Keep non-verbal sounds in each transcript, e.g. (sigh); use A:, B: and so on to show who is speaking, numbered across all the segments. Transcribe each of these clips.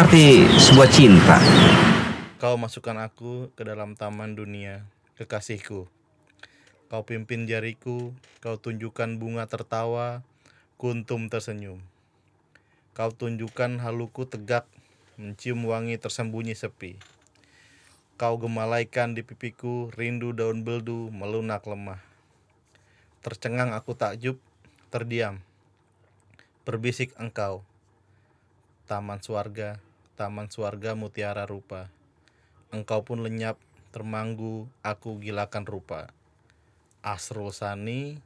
A: Arti sebuah cinta?
B: Kau masukkan aku ke dalam taman dunia, kekasihku. Kau pimpin jariku, kau tunjukkan bunga tertawa, kuntum tersenyum. Kau tunjukkan haluku tegak, mencium wangi tersembunyi sepi. Kau gemalaikan di pipiku, rindu daun beldu melunak lemah. Tercengang aku takjub, terdiam. Berbisik engkau, taman suarga, taman suarga mutiara rupa. Engkau pun lenyap, termanggu, aku gilakan rupa. Asrul Sani,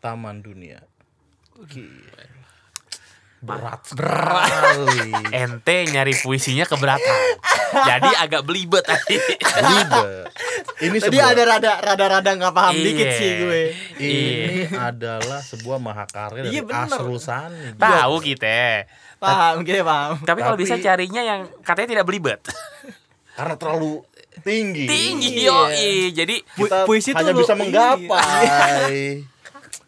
B: Taman Dunia. Gila. Berat sekali. (laughs)
C: Ente nyari puisinya keberatan. Jadi agak belibet tadi.
B: Ribet. Ini
D: Tadi
B: sebuah,
D: ada rada rada rada nggak paham
C: Iya.
D: dikit sih gue.
B: ini adalah sebuah mahakarya dari
D: Iya, bener.
B: Asrul Sani.
C: Tahu kita.
D: Paham, kita paham.
C: Tapi kalau
B: Tapi-
C: bisa carinya yang katanya tidak belibet.
B: Karena terlalu tinggi.
C: Tinggi yoi. Jadi
D: Pu-
B: Kita
D: puisi tuh
B: hanya bisa
D: iya.
B: menggapai.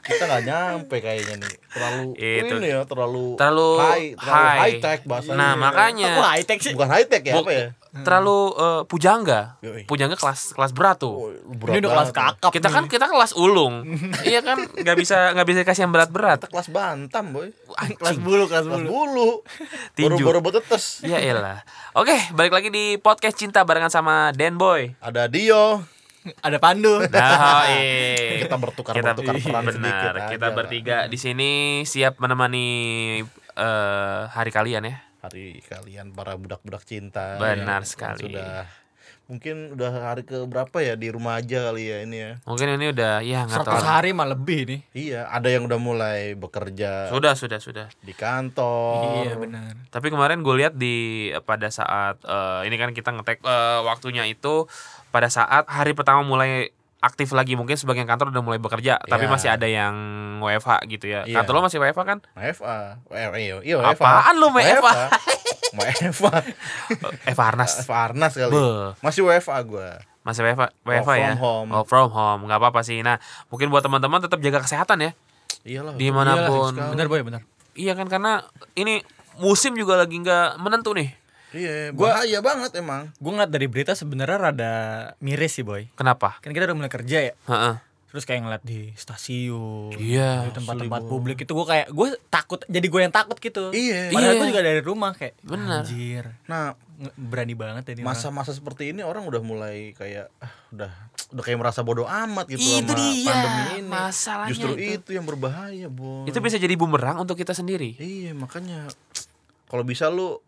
B: Kita nggak nyampe kayaknya nih. Terlalu
C: Itu.
B: ini ya, terlalu
C: terlalu
B: high, terlalu
C: high.
B: high tech bahasanya.
C: Nah, makanya
D: Kok high tech sih?
B: bukan high tech ya
C: Bu-
B: apa ya?
C: terlalu eh, pujangga. Pujangga kelas kelas berat tuh.
B: Oh,
D: Ini
B: berat
D: udah kelas
B: ya.
D: kakap.
C: Kita kan
D: nih.
C: kita kelas ulung. (laughs) iya kan nggak bisa nggak bisa kasih yang berat-berat.
B: Kita kelas bantam boy.
D: kelas bulu, kelas
B: Kelas
D: bulu.
B: bulu. (laughs)
C: Tinju.
B: Baru-baru betetes.
C: Ya elah. Oke, balik lagi di podcast cinta barengan sama Dan Boy.
B: Ada Dio.
D: Ada pandu.
C: Nah, iya.
B: Kita bertukar
C: kita
B: bertukar peran sedikit
C: benar.
B: aja
C: Kita
B: lah.
C: bertiga di sini siap menemani eh, hari kalian ya.
B: Hari kalian para budak-budak cinta.
C: Benar
B: yang
C: sekali.
B: Sudah mungkin udah hari ke berapa ya di rumah aja kali ya ini ya.
C: Mungkin ini udah ya nggak
D: 100
C: tahu.
D: hari mah lebih nih.
B: Iya, ada yang udah mulai bekerja
C: Sudah, sudah, sudah.
B: di kantor.
D: Iya benar.
C: Tapi kemarin gue lihat di pada saat eh, ini kan kita ngetek eh, waktunya itu pada saat hari pertama mulai aktif lagi mungkin sebagian kantor udah mulai bekerja tapi
B: Ya.
C: masih ada yang WFH gitu ya.
B: Iya.
C: Kantor lo masih WFH kan?
B: WFA. Iya, iya WFA.
C: Apaan lu WFA?
B: WFA.
C: Eh Farnas.
B: WFA Arnas kali.
C: Be.
B: Masih WFA gua.
C: Masih WFH, WFH ya.
B: from home.
C: Work from home, nggak apa-apa sih. Nah, mungkin buat teman-teman tetap jaga kesehatan ya.
B: Iyalah.
C: Di mana pun.
B: Iyalah,
D: Benar boy, benar.
C: Iya kan karena ini musim juga lagi nggak menentu nih.
B: Iya,
D: Gua-
B: bahaya banget emang.
D: Gue ngeliat dari berita sebenarnya rada miris sih boy.
C: Kenapa?
D: Kan kita udah mulai kerja ya.
C: Heeh.
D: Terus kayak ngeliat di stasiun,
C: Iya,
D: di tempat-tempat publik itu gue kayak gue takut, jadi gue yang takut gitu.
B: Iya.
D: Padahal
C: Iya.
D: gue juga dari rumah kayak
C: Bener.
D: anjir,
B: Nah,
D: berani banget ya ini
B: masa-masa seperti ini orang udah mulai kayak ah, udah udah kayak merasa bodoh amat gitu
C: Itu
B: sama
C: dia,
B: pandemi ini.
C: masalahnya
B: Justru
C: itu.
B: itu. yang berbahaya, Boy.
C: Itu bisa jadi bumerang untuk kita sendiri.
B: Iya, makanya kalau bisa lu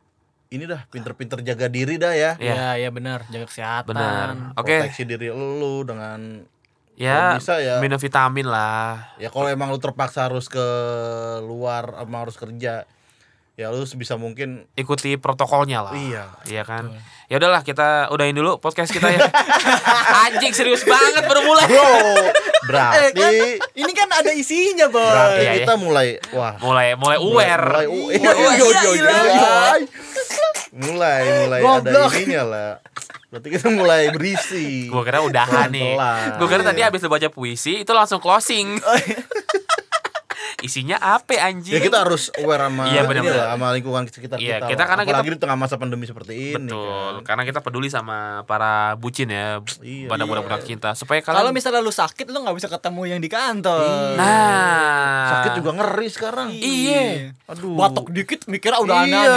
B: ini dah pinter-pinter jaga diri dah ya.
C: Iya.
D: Iya, iya benar, jaga kesehatan.
C: Benar. Oke.
B: Proteksi diri lu dengan
C: Ya,
B: Kalau bisa ya.
C: minum vitamin lah.
B: ya kalau emang lu terpaksa harus ke luar emang harus kerja ya lu sebisa mungkin
C: Ikuti protokolnya lah.
B: Iya.
C: Iya kan? Ya udahlah kita udahin dulu podcast kita ya. (laughs) Anjing serius banget baru mulai.
B: bro
D: Eh,
B: berarti
D: kan, ini kan ada isinya boy.
B: berarti
C: Iya,
B: kita mulai wah
C: Mulai mulai aware.
B: mulai
C: Iya,
B: mulai iya,
C: iya,
B: iya,
C: iya.
B: iya. mulai mulai ada ininya lah berarti kita mulai berisi
C: Gua kira udahan nih. Gua kira tadi habis lu baca puisi itu langsung closing. Isinya apa anjing?
B: ya kita harus aware sama
C: Iya, benar,
B: ini
C: benar.
B: lah, sama lingkungan sekitar
C: Iya,
B: kita,
C: kita karena kita-
B: apalagi di tengah masa pandemi seperti ini
C: Betul,
B: kan.
C: karena kita peduli sama para bucin ya,
B: Iya.
C: pada budak-budak cinta supaya
D: Kalau
C: kalian
D: misalnya lu sakit lu nggak bisa ketemu yang di kantor.
C: Nah,
B: juga ngeri sekarang
C: Iya.
B: aduh
D: Batuk dikit mikirnya udah
B: iya.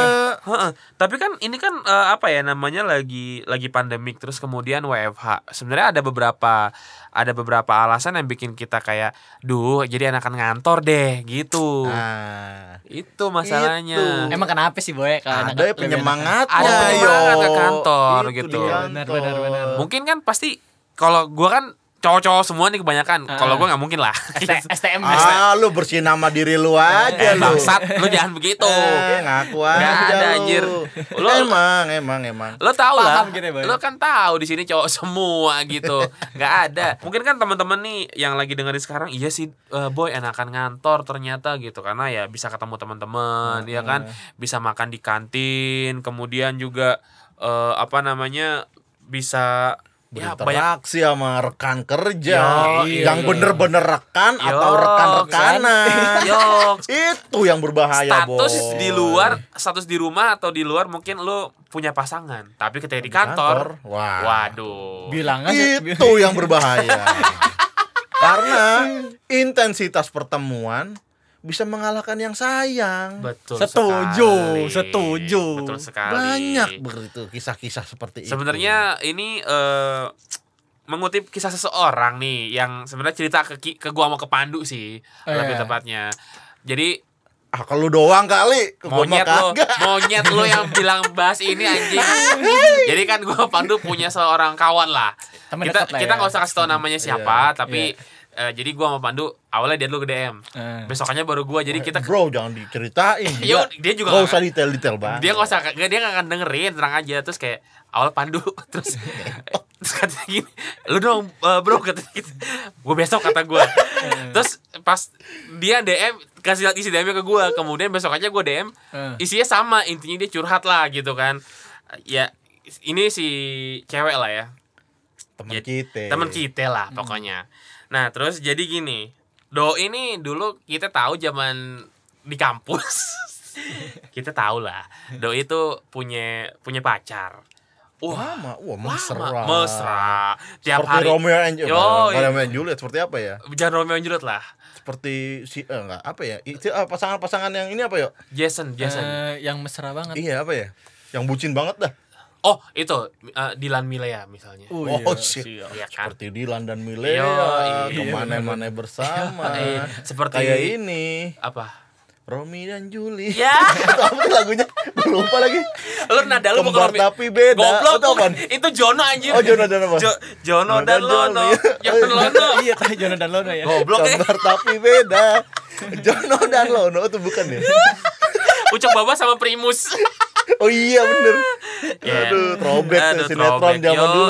C: Tapi kan ini kan eh, apa ya namanya lagi lagi pandemik terus kemudian WFH. Sebenarnya ada beberapa ada beberapa alasan yang bikin kita kayak, duh jadi enakan ngantor deh gitu.
B: nah
C: Itu masalahnya.
B: Itu.
D: Emang kenapa sih boy? Karena
B: ada penyemangatnya
C: Ada penyemangat ke kantor
B: Itu
C: gitu.
B: di
D: Benar, benar, benar.
C: Mungkin kan pasti kalau gua kan cowok-cowok semua nih kebanyakan. Kalau gua nggak mungkin lah.
D: ST- STM (laughs)
B: ah lu bersih nama diri lu aja
C: eh,
B: lu
C: bangsat, lu jangan begitu.
B: eh, ngaku aja
C: Nggak ada,
B: lu.
C: anjir. Lu-
B: emang emang emang
C: Lo tau lah,
D: Boy?
C: lo kan tahu di sini cowok (laughs) semua gitu, nggak ada. Mungkin kan teman-teman nih yang lagi dengerin sekarang, iya sih, eh, boy enakan ngantor ternyata gitu, karena ya bisa ketemu teman-teman, ya kan, bisa makan di kantin, kemudian juga eh, apa namanya bisa ya banyak
B: berinteraksi sama rekan kerja
C: Yo,
B: yang
C: iya.
B: bener-bener rekan atau
C: Yo,
B: rekan-rekanan
C: Yo,
B: itu yang berbahaya
C: status
B: Boy.
C: di luar, status di rumah atau di luar mungkin lu punya pasangan, tapi ketika di kantor,
B: wah
C: waduh.
D: Bilang aja.
B: itu yang berbahaya karena intensitas pertemuan bisa mengalahkan yang sayang
C: Betul
D: Setuju,
C: sekali.
D: setuju.
C: Betul sekali.
B: banyak begitu kisah-kisah seperti itu
C: Sebenarnya ini eh, mengutip kisah seseorang nih yang sebenarnya cerita ke ke gua mau ke Pandu sih,
D: Oh,
C: lebih
D: iya.
C: tepatnya. Jadi
B: ah kalau doang kali
C: monyet lo, (laughs) monyet lo yang bilang bahas ini anjing. Jadi kan gua Pandu punya seorang kawan lah.
D: Teman
C: kita kita
D: ya.
C: nggak usah kasih tahu namanya siapa, tapi eh, jadi gua sama Pandu awalnya dia dulu ke DM.
D: Eh.
C: Besokannya baru gua. Jadi kita
B: bro jangan diceritain gila.
C: dia juga
B: Nggak
C: nggak-
B: usah detail-detail banget
C: dia nggak usah nggak dia nggak akan dengerin tenang aja terus kayak awal pandu (laughs) terus terus katanya gini lu dong eh, bro kata gitu gue besok kata gue terus pas dia dm kasih lihat isi dm ke gue kemudian besok aja gue dm
D: Eh.
C: isinya sama intinya dia curhat lah gitu kan ya ini si cewek lah ya
B: teman
C: Ya,
B: kita
C: teman kita lah pokoknya nah terus jadi gini do ini dulu kita tahu zaman di kampus. (laughs) Kita tahu lah do itu punya punya pacar. Wah
B: lama? Wah
C: lama
B: mesra.
C: mesra. Tiap
B: seperti
C: hari
B: Romeo and Juliet
C: Yo, iya.
B: Romeo and Juliet seperti apa ya?
C: Jangan Romeo and Juliet lah.
B: Seperti si eh, enggak apa ya? Itu ah, pasangan-pasangan yang ini apa ya?
C: Jason Jason.
D: Eh, yang mesra banget.
B: iya apa ya? Yang bucin banget dah
C: oh itu eh, Dilan Milea misalnya
D: Oh,
B: Oh,
D: iya.
B: shit.
D: Iya.
C: Iya kan
B: seperti Dilan dan Milea
C: iya.
B: ke mana-mana bersama (laughs)
C: Iya, seperti-
B: kayak ini
C: apa
B: Romi dan Juli
C: ya
B: itu apa sih lagunya gue lupa lagi
C: lu nada lu
B: Kembar
C: bukan
B: tapi beda.
C: goblok
B: Atau apaan?
C: itu Jono anjir
B: Oh, Jono dan apa?
C: Jo- Jono
B: Jono
C: dan
B: dan
C: Lono (laughs)
B: Jono.
C: Jono Lono
D: Iya, tadi (laughs) Jono dan Lono ya.
C: goblok ya
B: Kembar tapi beda Jono dan Lono itu bukan ya
C: Ucok Baba sama Primus
B: oh iya bener
C: Ya.
B: aduh throwback tuh
C: Aduh,
B: sinetron zaman dulu.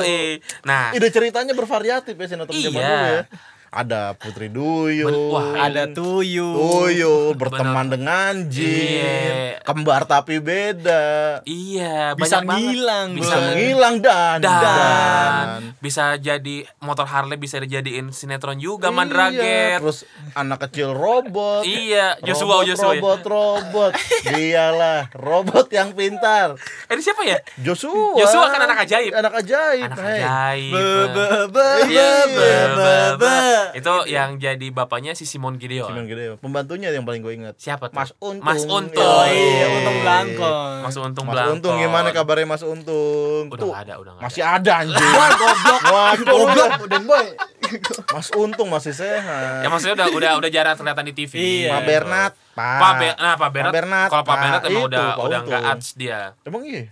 C: Nah,
B: ide ceritanya bervariatif ya sinetron zaman
C: Iya.
B: dulu ya ada Putri Duyung
C: wah,
D: Ada tuyul.
B: Tuyul berteman
C: Bener.
B: dengan jin
C: Iya.
B: kembar tapi beda
C: iya
D: Bisa
C: banyak banget.
D: ngilang,
B: bisa
D: Bang.
B: menghilang dan
C: dan, bisa jadi motor Harley bisa dijadiin sinetron juga
B: Iya,
C: Mandraget.
B: terus anak kecil robot
C: Iya, Joshua
B: robot,
C: Joshua. ya?
B: robot robot (laughs) dialah robot yang pintar
C: Eh, ini siapa ya?
B: Joshua
C: Joshua kan anak ajaib.
B: anak ajaib
C: Anak
B: hey.
C: ajaib.
D: Be be be
C: Iya,
D: be be be
C: Itu yang jadi bapaknya si Simon Gideon.
B: Simon Gideon pembantunya yang paling gue ingat
C: Siapa tuh?
B: Mas Untung
C: Mas Untung.
D: Oh iya, untung belangkon.
C: Mas Untung
B: Mas. Untung gimana kabarnya Mas Untung
C: Udah
B: Tuh,
C: ada, udah nggak
B: masih ada anjing (laughs)
D: Wah, goblok.
B: Wah,
D: Goblok, udah boy.
B: Mas Untung masih sehat
C: Ya maksudnya udah udah udah jarang kelihatan di TV.
D: Iya.
B: Pak Bernat Pak
C: nah Pak Bernat,
B: Pak Bernat,
C: kalau Pak
B: Pak
C: Bernat emang
B: itu,
C: udah
B: Pak
C: udah nggak
B: Untung.
C: ads dia.
B: emang iya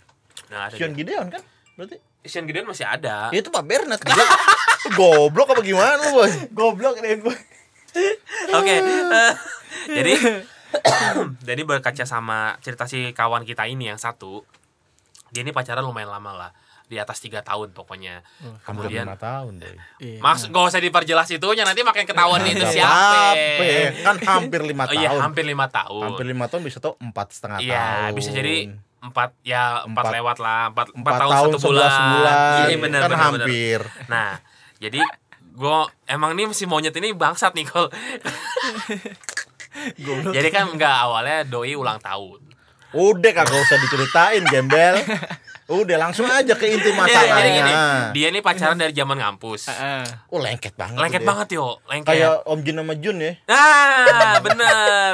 C: Nah, ada.
B: Gideon kan berarti
C: Sean Gideon masih ada.
B: itu Pak Bernat (laughs) goblok apa gimana lu boy
D: Goblok deh boy.
C: Oke. eh, jadi (coughs) jadi berkaca sama cerita si kawan kita ini yang satu, dia ini pacaran lumayan lama lah, di atas tiga tahun pokoknya. Kemudian,
B: lima tahun boy
D: Iya.
C: Mas, gak usah diperjelas itunya, nanti makin ketahuan itu siapa.
B: apa-apa, kan hampir lima
C: Oh iya,
B: tahun
C: hampir lima tahun.
B: hampir lima tahun bisa tuh empat setengah
C: Iya,
B: tahun
C: bisa jadi empat ya empat,
B: Empat-
C: lewat lah, empat, empat
B: empat
C: tahun,
B: tahun
C: satu bulan.
B: bulan
C: Iya benar
B: kan
C: benar, benar.
B: hampir
C: Nah, jadi gue emang nih si monyet ini bangsat nih (laughs) jadi kan enggak awalnya doi ulang tahun.
B: udah kagak usah diceritain gembel udah langsung aja ke inti
C: Iya, jadi
B: masalahnya
C: gini, dia ini pacaran dari zaman ngampus.
D: Heeh.
B: oh lengket banget
C: Lengket
B: dia.
C: banget yo, lengket.
B: kayak Om Jin sama Jun ya
C: Ah, (laughs) bener.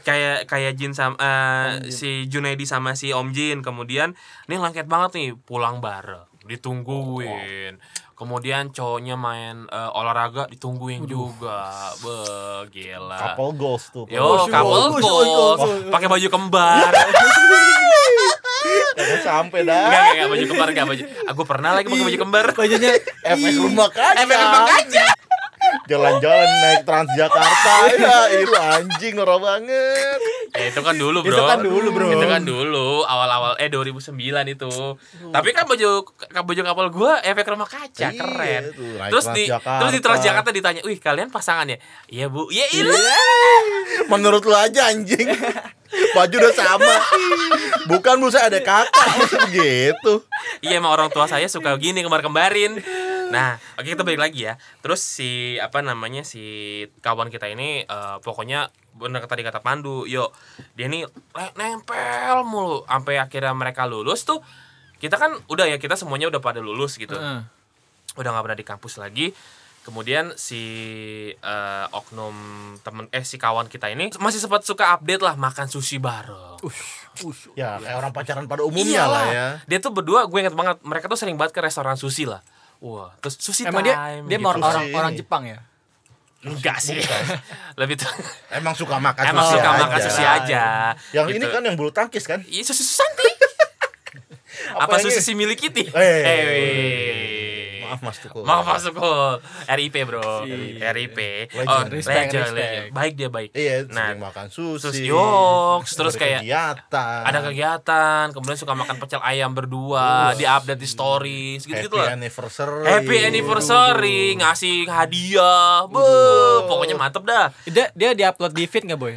C: Kayak kayak Jin sama eh, si Junaidi sama si Om Jin. Kemudian ini lengket banget nih pulang bareng, ditungguin. Kemudian cowoknya main eh, olahraga ditungguin juga. Be, gila.
B: couple goals tuh
C: Yo,
D: Oh,
C: couple goals.
D: oh, oh, oh.
C: Pakai baju kembar. (laughs)
B: Sampai dah
C: enggak, enggak, baju kembar enggak baju. Aku pernah lagi pakai baju kembar.
D: Bajunya (laughs)
B: efek rumah kaca
C: Efek rumah kaca.
B: Jalan-jalan naik Transjakarta (laughs) ya itu anjing norak banget
C: Ya itu kan dulu, Bro.
B: Itu kan dulu, bro.
C: Itu kan dulu awal-awal eh 2009 itu. Tapi kan baju baju kapal gua efek rumah kaca,
B: Iya,
C: keren.
B: tuh, naik
C: Terus di
B: Transjakarta.
C: terus di Transjakarta ditanya, "Wih, kalian pasangan ya?" "Iya, Bu." "Ya iya."
B: menurut lu aja anjing (laughs) baju udah sama bukan busa ada kakak (laughs) gitu
C: Iya, emang orang tua saya suka gini kembar-kembarin. Nah, oke kita balik lagi ya. Terus si apa namanya si kawan kita ini eh, pokoknya bener tadi kata Pandu, yuk dia ini ne- nempel mulu sampai akhirnya mereka lulus tuh. Kita kan udah ya kita semuanya udah pada lulus gitu.
D: Heeh.
C: Udah nggak pernah di kampus lagi. Kemudian si eh, oknum temen eh si kawan kita ini masih sempat suka update lah makan sushi bareng.
B: Ya kayak orang pacaran pada umumnya
C: Iyalah.
B: lah ya.
C: Dia tuh berdua gue inget banget mereka tuh sering banget ke restoran sushi lah. Wah, terus sushi
D: Emang
C: time
D: dia dia
C: gitu.
D: orang orang, orang Jepang ya?
C: enggak sih. (laughs) Lebih tuh
B: Emang suka makan
C: emang
B: sushi
C: suka
B: aja.
C: makan sushi aja.
B: Yang
C: Gitu.
B: ini kan yang bulu tangkis kan?
C: Iya sushi Susanti. (laughs) Apa, sushi milik Kitty?
B: Eh. Maaf Mas Tukul.
C: Maaf Mas Tukul. RIP bro.
D: Iya.
C: RIP.
B: Legend.
C: Oh,
D: Respect,
C: legend,
D: respect.
C: legend. Baik dia baik.
B: Iya,
C: Nah,
B: sering makan sushi.
C: terus yoks, terus kayak
B: kegiatan.
C: ada kegiatan, kemudian suka makan pecel ayam berdua, di update di stories gitu gitu
B: Happy
C: lah.
B: anniversary.
C: Happy anniversary, ngasih hadiah, Be, pokoknya mantep dah.
D: Dia dia diupload di feed nggak boy?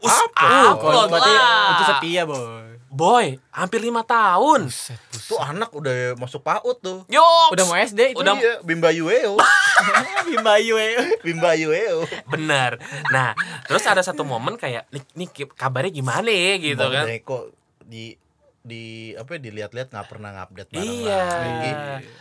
C: Us,
B: Apa?
C: upload
D: berarti
C: lah.
D: itu setia boy.
C: Boy, hampir lima tahun.
B: Tuh anak udah masuk PAUD tuh.
C: Yoks.
D: Udah mau SD itu.
C: Udah
B: Iya, Bimba Yueo. (laughs)
D: Bimba Yue.
B: Bimba Yueo.
C: Bener. Nah, terus ada satu momen kayak, nih, nih kabarnya gimana ya gitu
B: Bang
C: kan?
B: Deko di di apa ya, dilihat-lihat nggak pernah ngupdate bareng
C: Iya.
B: lagi.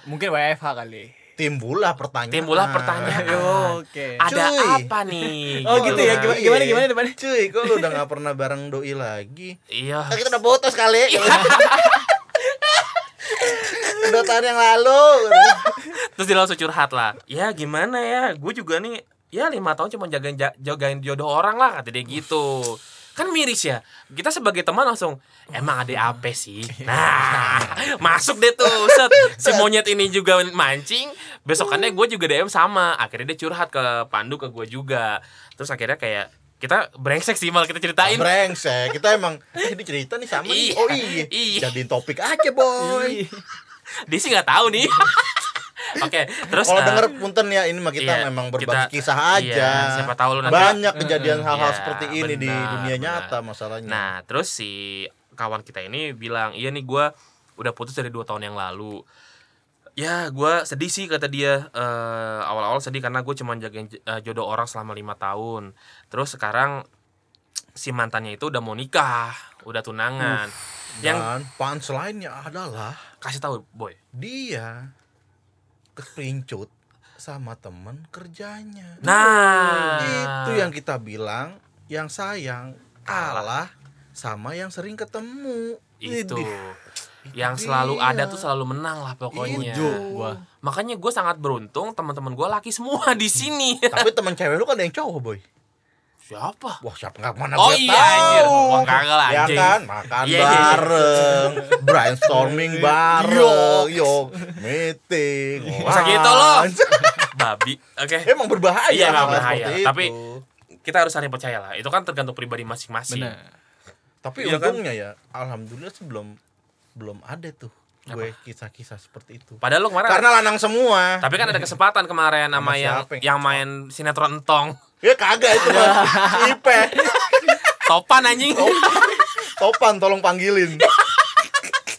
D: Mungkin WFH kali.
B: Timbullah pertanyaan.
C: Timbullah pertanyaan.
D: Yo, (laughs) Oke.
C: Ada
B: Cuy.
C: apa nih?
D: Oh gitu ya. Gimana gimana gimana depannya?
B: Cuy, kok lu udah gak pernah bareng doi lagi?
C: Iya.
B: Nah, kita udah putus kali. (laughs) Dua tahun yang lalu.
C: Terus dia langsung curhat lah. Ya gimana ya? Gue juga nih ya lima tahun cuma jagain ja- jagain jodoh orang lah kata dia gitu. Kan miris ya. Kita sebagai teman langsung emang ada apa sih? Nah, (laughs) masuk deh tuh. Set. Si monyet ini juga mancing. Besokannya gue juga DM sama. Akhirnya dia curhat ke Pandu ke gue juga. Terus akhirnya kayak kita brengsek sih malah kita ceritain.
B: Brengsek, kita emang eh, ini cerita nih sama nih.
C: Iya.
B: Oh iya.
C: Iya.
B: Jadiin topik aja, boy.
C: Dia sih nggak tahu nih. (laughs) (laughs) Oke, terus
B: Kalau
C: eh,
B: denger punten ya ini mah kita
C: iya,
B: memang
C: kita-
B: berbagi kisah aja.
C: iya, siapa tahu lu nanti-
B: Banyak kejadian hal-hal
C: Iya,
B: seperti ini di dunia
C: benar.
B: nyata masalahnya.
C: Nah, terus si kawan kita ini bilang, iya nih gua udah putus dari dua tahun yang lalu. Ya, gua sedih sih kata dia. Eh, awal-awal sedih karena gue cuma jagain eh, jodoh orang selama lima tahun. Terus sekarang si mantannya itu udah mau nikah, udah tunangan. Yang
B: Dan punchline-nya adalah
C: kasih tahu, boy.
B: dia kepincut sama temen kerjanya.
C: Nah,
B: Itu yang kita bilang yang sayang kalah sama yang sering ketemu.
C: itu
B: Idih. (laughs)
C: yang selalu ada tuh selalu menang lah pokoknya.
D: Gua.
C: Makanya gue sangat beruntung teman-teman gue laki semua di sini.
B: Tapi (laughs) temen cewek lu kan ada yang cowok, boy.
C: Siapa?
B: Wah, siapa nggak mana
C: Oh
B: gue
C: iya,
B: tahu.
C: anjir. Wah, kagak lah,
B: Ya
C: anjing.
B: kan, makan
C: Iya, iya, iya.
B: bareng, brainstorming bareng, yo, meeting.
C: Masa gitu loh. (laughs) Babi. Oke.
B: Emang berbahaya.
C: Iya, emang berbahaya. Tapi kita harus saling percaya lah. Itu kan tergantung pribadi masing-masing.
D: Benar.
B: tapi
C: Iya kan?
B: untungnya ya, alhamdulillah sih belum belum ada tuh gue kisah-kisah seperti itu.
C: Padahal lu kemarin
B: Karena lanang semua.
C: tapi kan ada kesempatan kemarin sama yang-
B: yang
C: main sinetron entong.
B: Ya kagak itu mah. (laughs) Ipe.
C: Topan anjing.
B: Topan tolong panggilin.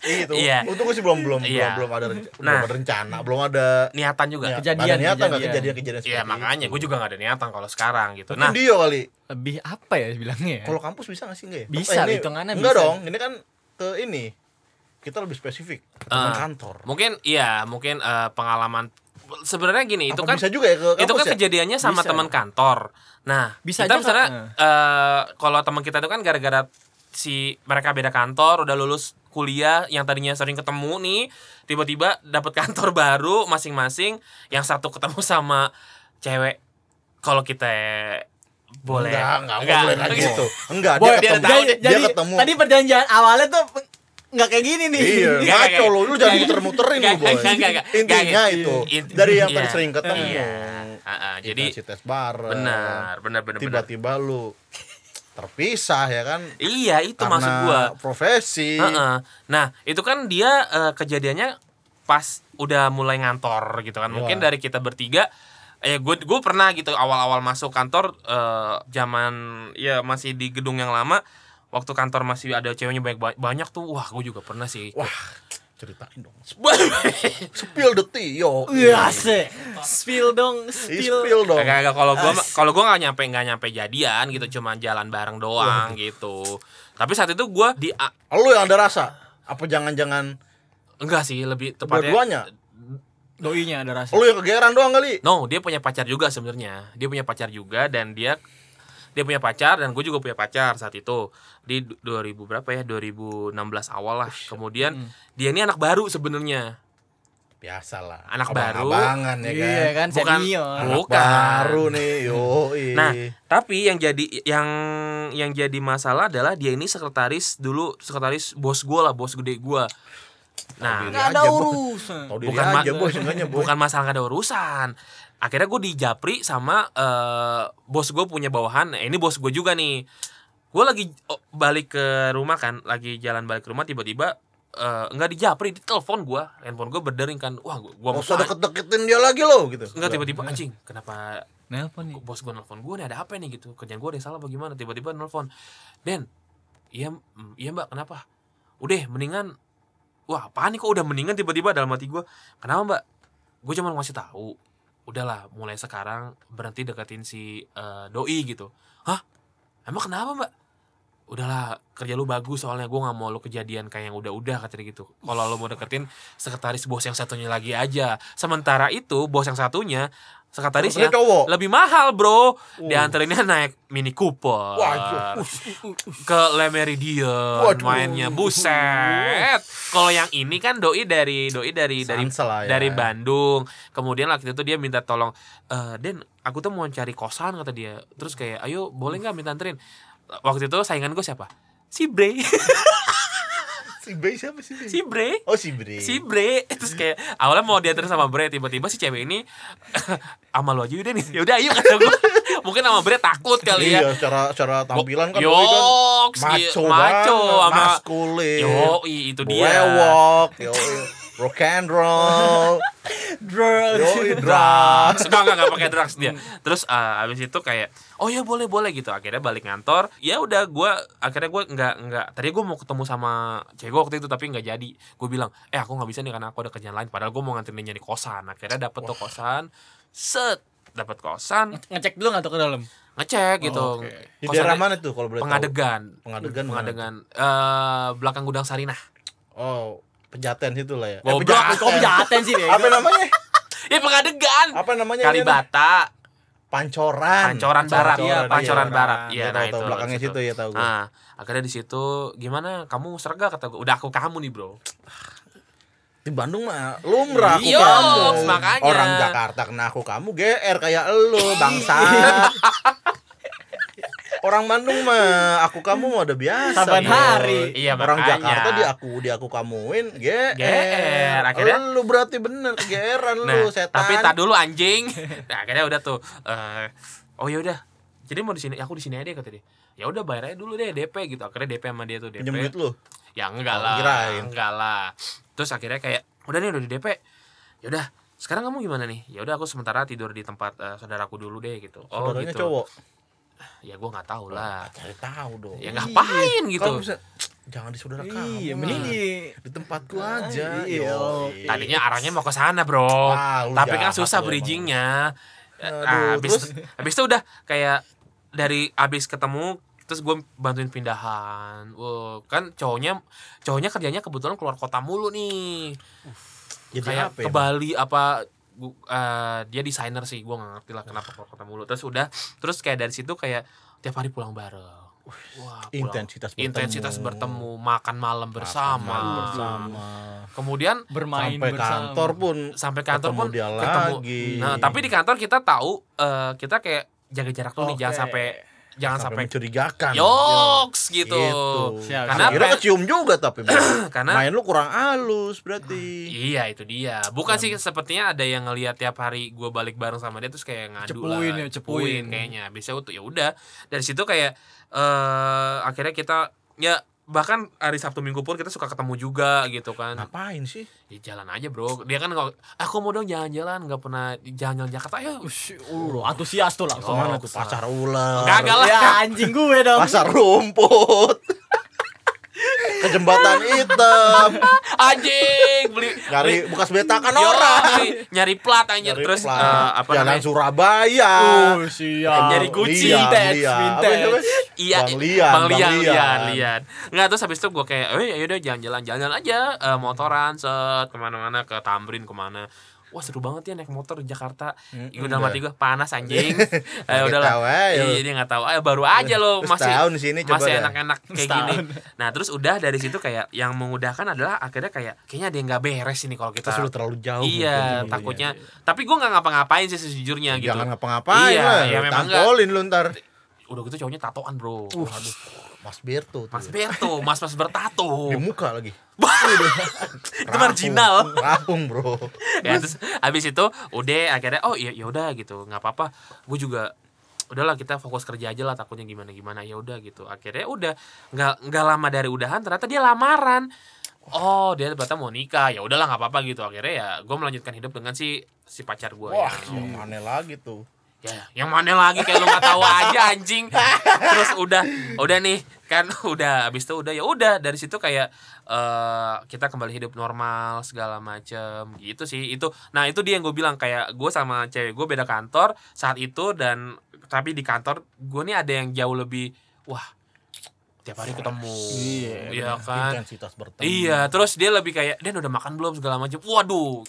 B: itu.
C: Iya.
B: Untung gue sih belum belum
C: Iya.
B: belum belum ada renc-
C: Nah.
B: belum ada rencana, belum ada
C: Niatan juga.
B: ya,
D: Kejadian,
B: ada niatan nggak
D: kejadian.
B: kejadian-kejadian
C: Iya, makanya gue juga gak ada niatan kalau sekarang gitu.
B: Nah,
C: Nah,
B: dia kali.
D: Lebih apa ya bilangnya ya?
B: Kalau kampus bisa gak sih enggak ya?
D: Bisa,
B: ini,
D: hitungannya
B: Enggak
D: bisa.
B: dong, ini kan ke ini. Kita lebih spesifik, ke teman
C: Ah.
B: kantor.
C: mungkin iya, mungkin eh, pengalaman sebenarnya gini, itu
B: Apa
C: kan
B: bisa juga ya ke kampus
C: itu kan
B: ya?
C: kejadiannya sama
D: Bisa.
C: teman kantor. Nah,
D: Bisa
C: kita
D: aja,
C: misalnya eh, kalau teman kita itu kan gara-gara si mereka beda kantor, udah lulus kuliah yang tadinya sering ketemu nih, tiba-tiba dapat (laughs) kantor baru masing-masing, yang satu ketemu sama cewek. Kalau kita boleh
B: Enggak, enggak, enggak boleh kayak gitu. Enggak,
D: Boy,
B: dia
C: dia
B: ketemu.
C: tahu
B: Dia,
C: deh.
D: jadi,
B: ketemu.
D: Tadi perjanjian awalnya tuh nggak kayak gini nih.
B: Iya, ngaco lo, lu jangan muter-muterin lu, boy.
C: enggak, enggak, enggak.
B: Intinya itu, dari yang
C: iya.
B: tadi sering ketemu.
C: Iya. Ah, jadi
B: tes bareng.
C: benar, benar, benar, benar.
B: Tiba-tiba lu terpisah ya kan?
C: Iya, itu
B: Karena
C: maksud gua.
B: profesi.
C: Heeh. Nah, itu kan dia eh, kejadiannya pas udah mulai ngantor gitu kan. Mungkin
B: Wah.
C: dari kita bertiga eh gue gue pernah gitu awal-awal masuk kantor eh, zaman ya masih di gedung yang lama waktu kantor masih ada ceweknya banyak banyak tuh wah gue juga pernah sih
B: Wah, Ceritain dong. (laughs) Spill the tea, yo.
D: Iya sih. Spill dong, spill.
B: Spill dong.
C: Kagak kalau gua
D: As-
C: kalau gua nggak nyampe nggak nyampe jadian gitu cuma jalan bareng doang gitu. Tapi saat itu gua di
B: Lu yang ada rasa? Apa jangan-jangan
C: enggak sih lebih tepatnya
B: dua-duanya?
D: Doinya ada rasa.
B: Lu yang kegeran doang kali?
C: No, dia punya pacar juga sebenarnya. Dia punya pacar juga dan dia dia punya pacar dan gue juga punya pacar saat itu di du- 2000 berapa ya 2016 awal lah kemudian dia ini anak baru sebenarnya
B: Biasalah.
C: Anak baru.
B: Abang-abangan ya kan.
D: Iya kan,
C: Bukan-
D: senior.
B: Anak
C: Bukan.
B: baru nih, yo.
C: Nah, tapi yang jadi yang yang jadi masalah adalah dia ini sekretaris dulu sekretaris bos gue lah, bos gede gue. Nah,
D: Nggak ada
B: aja,
D: urusan.
C: Bukan ma-
B: aja,
C: bukan masalah gak ada urusan. Akhirnya gue dijapri sama eh, bos gue punya bawahan. Nah, ini bos gue juga nih. Gue lagi oh, balik ke rumah kan, lagi jalan balik ke rumah tiba-tiba eh, nggak dijapri, di telepon gue, handphone gue berdering kan. Wah, gue gua
B: usah deket-deketin dia lagi lo gitu.
C: Enggak tiba-tiba anjing, kenapa
D: Nelpon nih.
C: bos gue nelfon gue nih ada apa nih? Gitu. Kerjaan gue ada yang salah bagaimana tiba-tiba nelfon Den iya iya mbak kenapa? Udah mendingan. Wah apaan nih kok udah mendingan tiba-tiba? Dalam hati gue kenapa mbak? Gue cuma ngasih tahu udahlah mulai sekarang berhenti deketin si eh, doi gitu. Hah? Emang kenapa mbak? Udahlah kerja lu bagus soalnya gue nggak mau lu kejadian kayak yang udah-udah kata dia gitu. Kalau lu mau deketin sekretaris bos yang satunya lagi aja. Sementara itu bos yang satunya sekretarisnya
B: Sebenarnya cowok.
C: lebih mahal bro.
B: Uh.
C: diantarinnya naik Mini Cooper. Ke Le Meridien
B: Waduh.
C: mainnya. Buset. Kalau yang ini kan doi dari doi dari dari
B: Sansel ya.
C: dari Bandung. Kemudian waktu itu dia minta tolong eh Den aku tuh mau cari kosan kata dia. Terus kayak ayo boleh nggak minta anterin? Waktu itu saingan gue siapa? Si Bre (laughs)
B: Si Bey siapa sih?
C: si Bre
B: Oh, si Bre.
C: si Bre terus kayak awalnya mau dianterin sama Bre tiba-tiba si cewek ini (laughs) sama lu aja udah nih ya udah ayo kata gue (laughs) mungkin sama Bre takut kali ya
B: Iya, secara secara tampilan kan Boy kan
C: Yoks,
B: maco,
C: maco sama
B: maskulin.
C: Yo, itu dia.
B: Brewok, yo, rock and roll.
D: Drugs.
B: Yo, (laughs) drugs.
C: Enggak, enggak, enggak pakai drugs dia. Terus uh, abis itu kayak, oh ya boleh boleh gitu. Akhirnya balik kantor. Ya udah, gua akhirnya gue nggak nggak. Tadi gue mau ketemu sama cewek gue waktu itu tapi nggak jadi. Gue bilang, eh aku nggak bisa nih karena aku ada kerjaan lain. Padahal gue mau nganterin dia nyari kosan. Akhirnya dapet tuh kosan. Set, dapat kosan.
D: Ngecek dulu nggak tuh ke dalam?
C: Ngecek gitu.
B: Oh, Oke. Di
C: Kosannya
B: daerah mana tuh kalau boleh tahu?
C: Pengadegan.
B: Pengadegan?
C: Pengadegan. Eh belakang gudang Sarinah.
B: Oh, pejaten situ lah ya.
C: Goblok.
B: pejaten.
D: Kok pejaten sih
B: Apa namanya? (laughs)
C: Ya pengadegan.
B: Apa namanya?
C: Kalibata.
B: Pancoran.
C: Pancoran Barat,
D: iya,
C: Pancoran
D: iya.
C: Barat.
B: Iya,
C: Iya, nah itu.
B: belakangnya situ ya tahu gue.
C: Nah, akhirnya di situ gimana? Kamu serga kata gue. Udah aku kamu nih, Bro.
B: Di Bandung mah lumrah aku
C: Iya,
B: kamu.
C: makanya.
B: Orang Jakarta kena aku kamu GR kayak elu (laughs) bangsa. Orang Bandung mah aku kamu mah udah biasa.
D: Saban hari.
C: Iya,
B: Orang
C: makanya.
B: Jakarta di aku di aku kamuin GR.
C: GR, akhirnya-
B: lu berarti bener GR-an
C: Nah,
B: lu setan.
C: tapi tak dulu anjing. (laughs) Nah, akhirnya udah tuh eh oh ya udah. Jadi mau di sini aku di sini aja kata dia. Ya udah bayar aja dulu deh DP gitu. Akhirnya DP sama dia tuh DP.
B: Pinjem duit lu.
C: Ya enggak
B: Oh,
C: lah.
B: kirain.
C: Enggak lah. Terus akhirnya kayak udah nih udah di DP. Ya udah, sekarang kamu gimana nih? Ya udah aku sementara tidur di tempat eh, saudaraku dulu deh gitu. Oh
B: Saudaranya
C: gitu.
B: cowok.
C: Ya gua nggak tahu lah.
B: Cari tahu dong.
C: Ya ngapain gitu.
B: Kalau bisa jangan di saudara kamu.
D: Iya,
B: lah.
D: mending di
B: di tempatku aja.
D: Iya.
C: Tadinya arahnya mau ke sana, Bro.
B: Ah,
C: Tapi kan susah
B: emang.
C: bridgingnya.
B: Aduh,
C: Nah, habis
B: terus?
C: habis itu udah kayak dari habis ketemu terus gue bantuin pindahan. Wow, kan cowoknya cowoknya kerjanya kebetulan keluar kota mulu nih.
B: Jadi
C: kayak
B: apa ya,
C: ke Bali apa eh, dia desainer sih gue nggak ngerti lah kenapa keluar kota mulu terus udah terus kayak dari situ kayak tiap hari pulang bareng wah pulang.
B: Intensitas bertemu.
C: intensitas bertemu makan malam bersama
B: Makan bersama.
C: kemudian
D: bermain
B: Sampai
D: bersama.
B: kantor pun
C: sampai kantor
B: ketemu
C: pun
B: dia
C: ketemu
B: lagi.
C: nah tapi di kantor kita tahu eh, kita kayak jaga jarak dulu nih jangan sampai jangan
B: sampai
C: sampai
B: mencurigakan.
C: yoks gitu,
B: Gitu.
D: Siap.
C: karena
B: Kira
C: apa?
B: kecium juga tapi (coughs)
C: karena
B: main lu kurang halus berarti.
C: Iya itu dia. Bukan sih sepertinya ada yang ngelihat tiap hari gue balik bareng sama dia terus kayak ngadu
D: Cepuin
C: lah.
D: ya, cepuin.
C: kayaknya. Bisa tuh ya udah. Dari situ kayak eh akhirnya kita ya bahkan hari Sabtu Minggu pun kita suka ketemu juga gitu kan.
B: Ngapain sih?
C: Ya jalan aja, Bro. Dia kan kalau aku mau dong jalan-jalan nggak pernah jalan-jalan Jakarta. Ayo.
D: Ush, uh, antusias tuh langsung.
C: Oh,
B: Ke mana
C: tuh
B: pasar ular?
C: Kagak lah.
D: Ya anjing gue dong.
B: Pasar rumput. Ke jembatan hitam (laughs)
C: Anjing, beli
B: nyari bekas betakan orang
C: nyari plat anjir
B: Nyari
C: terus
B: plat.
C: eh, apa
B: jalan
C: namanya?
B: Surabaya
D: Oh, siap.
C: Nyari Gucci,
B: Lian,
D: vintage?
C: Iya,
B: Bang Lian,
C: Bang Lian,
B: Lian.
C: Lian, Lian. Nggak terus habis itu gue kayak, eh yaudah jalan-jalan, jalan aja, eh, motoran, set ke mana-mana ke Tamrin ke mana. Wah seru banget ya naik motor di Jakarta.
B: Hmm,
C: Iya udah
B: udah.
C: mati gue panas anjing. (laughs) eh udahlah.
B: tahu aja lu.
C: Iya dia nggak tahu. Eh baru aja lo masih
B: tahun di sini
C: masih enak-enak kayak gini. Nah terus udah dari situ kayak yang mengudahkan adalah akhirnya kayak kayaknya ada yang nggak beres ini kalau kita.
B: lu terlalu jauh
C: Iya,
B: mungkin
C: takutnya.
B: dulunya.
C: Tapi gue nggak ngapa-ngapain sih sejujurnya gitu.
B: jangan ngapa-ngapain
C: Iya,
B: lah
C: ya memang
B: tampolin lu ntar
C: Udah gitu cowoknya tatoan bro. Aduh.
B: Mas Berto tuh.
C: Mas Berto, Mas Mas bertato.
B: di muka lagi. (laughs)
C: Itu marginal.
B: rahung bro.
C: Ya terus abis itu udah akhirnya oh iya ya udah gitu. Nggak apa-apa. Gue juga udahlah kita fokus kerja aja lah takutnya gimana gimana ya udah gitu. Akhirnya udah nggak nggak lama dari udahan ternyata dia lamaran. Oh dia ternyata mau nikah. Ya udahlah nggak apa-apa gitu. Akhirnya ya gue melanjutkan hidup dengan si si pacar gue
B: wah
C: yang
B: yang mana lagi tuh
C: ya yang mana lagi kayak lu nggak tahu aja anjing. Terus udah udah nih kan (laughs) udah abis itu udah ya udah dari situ kayak eh kita kembali hidup normal segala macem gitu sih itu. Nah itu dia yang gue bilang kayak gue sama cewek gue beda kantor saat itu dan tapi di kantor gue nih ada yang jauh lebih wah tiap hari ketemu. Iya kan?
B: Intensitas bertemu.
C: Iya terus dia lebih kayak dia udah makan belum? segala macam waduh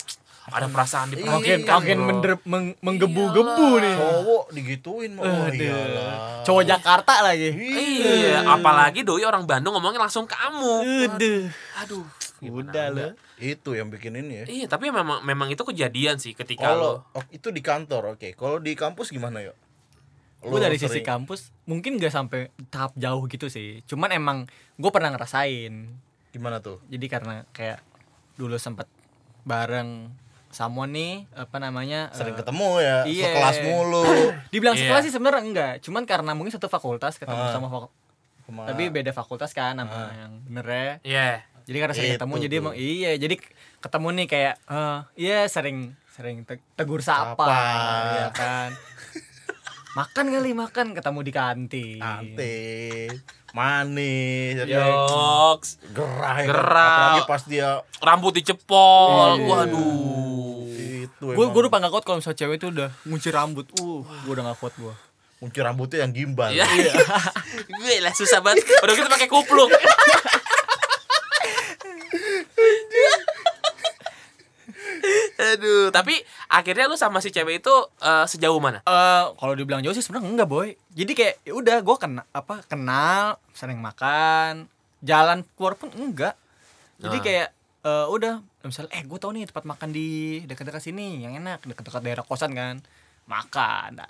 C: ada perasaan
D: Makin
C: diperhatikan
D: makin mender- meng- menggebu-gebu nih.
B: cowok digituin mah oh
D: Aduh.
B: iyalah
D: Cowok Jakarta lagi.
C: Iya, apalagi doi orang Bandung ngomongnya langsung kamu.
D: Udah.
C: Aduh.
D: Udah lo.
B: itu yang bikin ini ya
C: Iya, tapi memang memang itu kejadian sih ketika
B: kalau
C: lo
B: oh, itu di kantor oke kalau di kampus gimana ya
D: Gue dari sisi kampus mungkin gak sampai tahap jauh gitu sih. Cuman emang gue pernah ngerasain.
B: gimana tuh
D: Jadi karena kayak dulu sempet bareng someone nih apa namanya
B: sering
D: eh,
B: ketemu ya
D: iya.
B: sekelas mulu (laughs)
D: dibilang
C: Iya.
D: sekelas sih sebenarnya enggak cuman karena mungkin satu fakultas ketemu
B: Ah.
D: sama fak-
B: Kema-
D: tapi beda fakultas kan sama yang benernya
C: Iya.
D: jadi karena sering
B: Itu
D: ketemu jadi
B: tuh.
D: emang iya jadi ketemu nih kayak eh iya sering sering te- tegur sapa ya kan (laughs) makan kali makan ketemu di kantin
B: Ante manis
C: Iya.
B: ya?
C: Yoks.
B: gerah ya?
C: Gerah.
B: apalagi pas dia
C: Rambut dicepol.
D: Iya.
C: Waduh.
B: Itu
D: gue gue udah nggak kuat kalau misalnya cewek itu udah ngunci rambut uh gue udah nggak kuat gue
B: kunci rambutnya yang gimbal
C: Iya. (laughs) Gue lah susah banget. Udah kita pakai kupluk. (laughs) Aduh, tapi akhirnya lu sama si cewek itu eh, sejauh mana?
D: eh kalau dibilang jauh sih sebenarnya enggak boy jadi kayak ya udah gue kena apa kenal sering makan jalan keluar pun enggak jadi
C: Nah.
D: kayak eh udah misalnya eh gue tau nih tempat makan di dekat-dekat sini yang enak dekat-dekat daerah kosan kan makan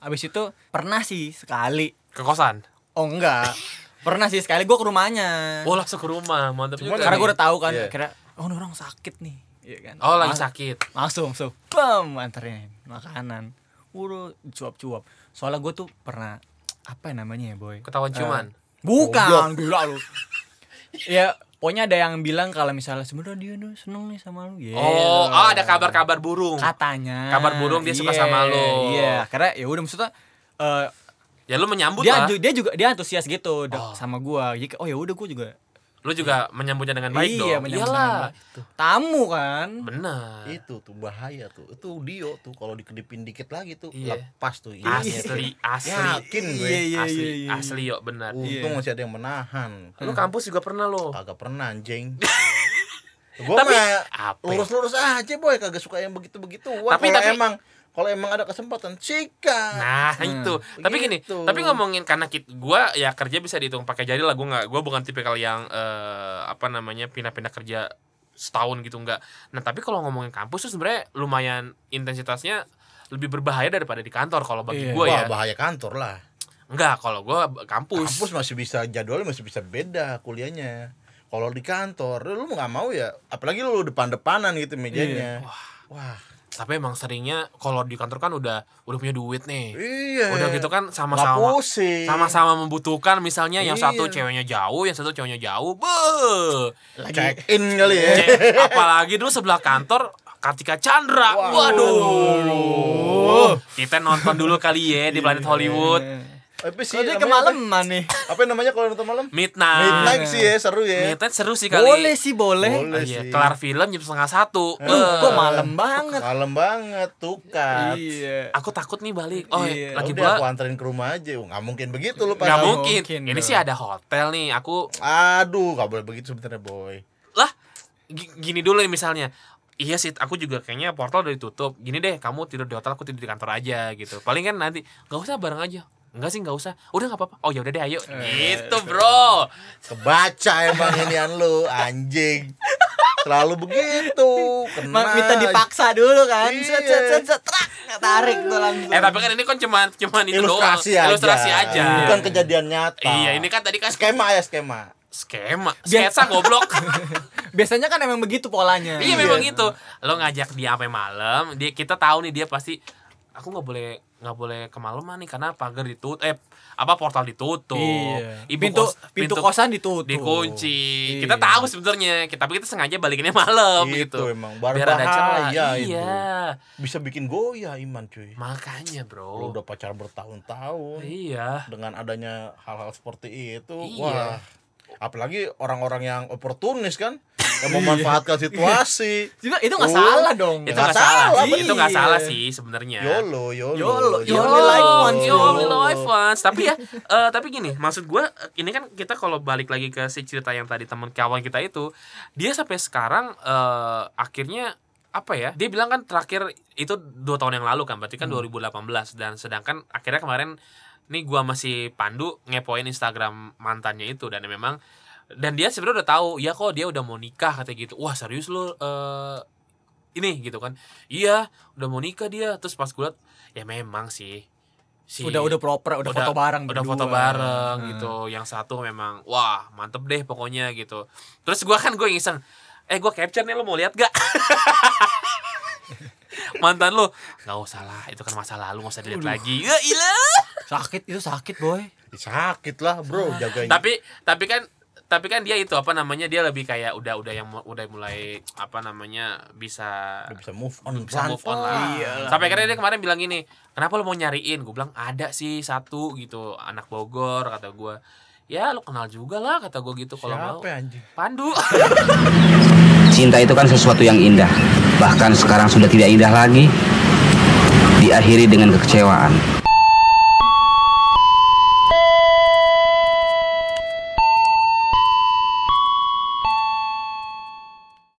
D: abis itu pernah sih sekali
C: Ke kosan.
D: oh enggak (laughs) pernah sih sekali gue ke rumahnya
C: Oh, langsung ke rumah. Mantap
B: Cuma
C: juga.
D: karena gue udah tahu kan
B: Iya.
D: kira oh ini orang sakit nih Iya kan
C: Oh, lagi sakit.
D: langsung langsung bam anterin makanan udah cuap-cuap soalnya gue tuh pernah apa ya namanya ya boy
C: Ketahuan ciuman.
D: bukan gila lu (laughs) ya pokoknya ada yang bilang kalau misalnya sebenarnya dia tuh seneng nih sama lu Iya.
C: Oh, oh ada kabar-kabar burung.
D: katanya
C: Kabar burung dia suka
D: Iya,
C: sama lu.
D: iya karena ya udah maksudnya eh,
C: Ya lu menyambut
D: dia
C: lah.
D: dia juga dia antusias gitu
C: Oh.
D: sama gua jadi oh ya udah gua juga
C: Lu juga menyambutnya dengan baik
D: iya
C: dong.
D: menyambut
C: Iyalah.
D: tamu kan
C: Benar.
B: itu tuh bahaya tuh itu Dio tuh kalau dikedipin dikit lagi tuh
C: Iya.
B: lepas tuh tuh.
C: Asli, asli.
B: yakin gue
D: Iya, iya,
C: asli,
D: iya, iya.
C: asli yo benar.
B: untung
D: Iya.
B: masih ada yang menahan
C: Lu kampus juga pernah lo.
B: kagak pernah anjing (laughs) gue
C: Tapi-
B: mah lurus-lurus aja boy kagak suka yang begitu-begitu Wah,
C: Tapi- tapi-
B: emang kalau emang ada kesempatan sikat
C: Nah,
D: Hmm,
C: itu. Tapi gini,
B: gitu.
C: tapi ngomongin karena kita gua ya kerja bisa dihitung pakai jari lah. Gua nggak gua bukan tipikal yang eh, apa namanya pindah-pindah kerja setahun gitu enggak. Nah, tapi kalau ngomongin kampus tuh sebenarnya lumayan intensitasnya lebih berbahaya daripada di kantor kalau bagi
D: Iya.
C: gua
B: Wah
C: ya.
B: bahaya kantor lah
C: Enggak, kalau gua kampus.
B: kampus masih bisa jadwalnya masih bisa beda kuliahnya kalau di kantor lu nggak mau ya apalagi lu depan-depanan gitu mejanya wah
C: Tapi emang seringnya kalau di kantor kan udah udah punya duit nih.
B: iya
C: Udah gitu kan sama-sama sama-sama membutuhkan misalnya yang
B: Iya.
C: satu ceweknya jauh, yang satu cowoknya jauh. Beuh.
B: check in kali ya
C: apalagi dulu sebelah kantor Kartika Chandra. Waduh. Kita nonton dulu kali ya di Planet Hollywood.
B: Apa sih?
D: Kalau
B: namanya
D: kemalaman nih.
B: Apa, namanya kalau nonton malam?
C: Midnight.
B: Midnight sih ya, seru ya.
C: Midnight seru sih kali.
D: Boleh sih, boleh.
B: Boleh.
C: Oh, iya.
B: sih.
C: Kelar film jam setengah satu.
D: Lu
C: Eh,
D: kok malam banget.
B: Malam banget tuh kan.
D: Iya.
C: Aku takut nih balik. Oh,
D: Iya.
C: lagi
B: Udah aku
C: pula
B: anterin ke rumah aja. Oh, Nggak mungkin begitu lu pas.
C: nggak mungkin.
D: mungkin
C: Ini sih ada hotel nih. Aku
B: Aduh, nggak boleh begitu sebenarnya boy.
C: lah gi- gini dulu nih misalnya. Iya sih, aku juga kayaknya portal udah ditutup. Gini deh, kamu tidur di hotel, aku tidur di kantor aja gitu. Paling kan nanti nggak usah bareng aja. Enggak sih, nggak usah. Udah nggak apa-apa. Oh ya udah deh, ayo.
D: Eh.
C: Gitu, bro.
B: Kebaca emang inian lu, anjing. Selalu begitu. Kena.
D: Minta dipaksa dulu kan.
B: Iya.
D: Set set set set trak, tarik tuh langsung.
C: Eh tapi kan ini kan cuman cuman itu
B: ilustrasi
C: doang.
B: aja.
C: Ilustrasi aja.
B: Bukan kejadian nyata.
C: Iya, ini kan tadi kan
B: skema ya skema.
C: skema. Sketsa goblok. (laughs)
D: Biasanya kan emang begitu polanya.
C: iya memang gitu. Lo ngajak dia sampai malam, dia kita tahu nih dia pasti aku nggak boleh nggak boleh kemalaman nih karena pagar ditutup eh apa portal ditutup.
D: Iya.
C: Ibu
D: pintu,
C: kos-
D: pintu kosan ditutup.
C: dikunci.
D: Iya.
C: Kita tahu sebenarnya, kita tapi kita sengaja balikinnya malam
B: Gitu
C: gitu.
B: emang.
C: Biar ada celah.
B: Berbahaya itu.
C: Iya.
B: Bisa bikin goyah iman cuy.
C: Makanya,
B: Lu
C: Bro.
B: udah pacar bertahun-tahun.
C: Iya.
B: Dengan adanya hal-hal seperti itu,
C: Iya.
B: wah. Apalagi orang-orang yang oportunis kan, yang memanfaatkan situasi.
D: Juga itu nggak
B: Oh,
D: salah dong.
C: Itu
B: Nggak
C: salah.
B: salah,
C: sih. Itu nggak
D: iya.
C: salah sih sebenarnya.
B: YOLO, YOLO.
D: YOLO,
C: Yo,
D: You only live once,
C: you
D: bro.
C: only live once. Tapi ya, eh, tapi gini, maksud gue, ini kan kita kalau balik lagi ke si cerita yang tadi teman kawan kita itu, dia sampai sekarang eh, akhirnya apa ya? Dia bilang kan terakhir itu dua tahun yang lalu kan, berarti kan 2018 dan sedangkan akhirnya kemarin nih gua masih Pandu ngepoin Instagram mantannya itu dan memang dan dia sebenarnya udah tahu ya kok dia udah mau nikah kata gitu. Wah serius lo eh ini gitu kan. Iya udah mau nikah dia. Terus pas gue liat ya memang sih. Si
D: Udah udah proper, udah, foto bareng
C: udah
D: berdua.
C: foto bareng
D: Hmm.
C: gitu. Yang satu memang wah mantep deh pokoknya gitu. Terus gua kan gue iseng eh gua capture nih lo mau lihat gak? (laughs) Mantan lo nggak usah lah itu kan masa lalu nggak usah dilihat lagi. Ya ilah.
D: Sakit itu sakit, boy.
B: Sakit lah, Bro, jagain.
C: tapi tapi kan tapi kan dia itu apa namanya dia lebih kayak udah udah yang udah mulai apa namanya bisa
B: Udah bisa move on
C: bisa move on lah.
B: pelan-pelan.
C: Sampai akhirnya dia kemarin bilang gini, kenapa lu mau nyariin? Gue bilang ada sih satu gitu, anak Bogor kata gue. Ya lu kenal juga lah kata gue gitu kalau mau.
B: Siapa anjing?
C: Pandu. (laughs)
A: Cinta itu kan sesuatu yang indah. Bahkan sekarang sudah tidak indah lagi. Diakhiri dengan kekecewaan.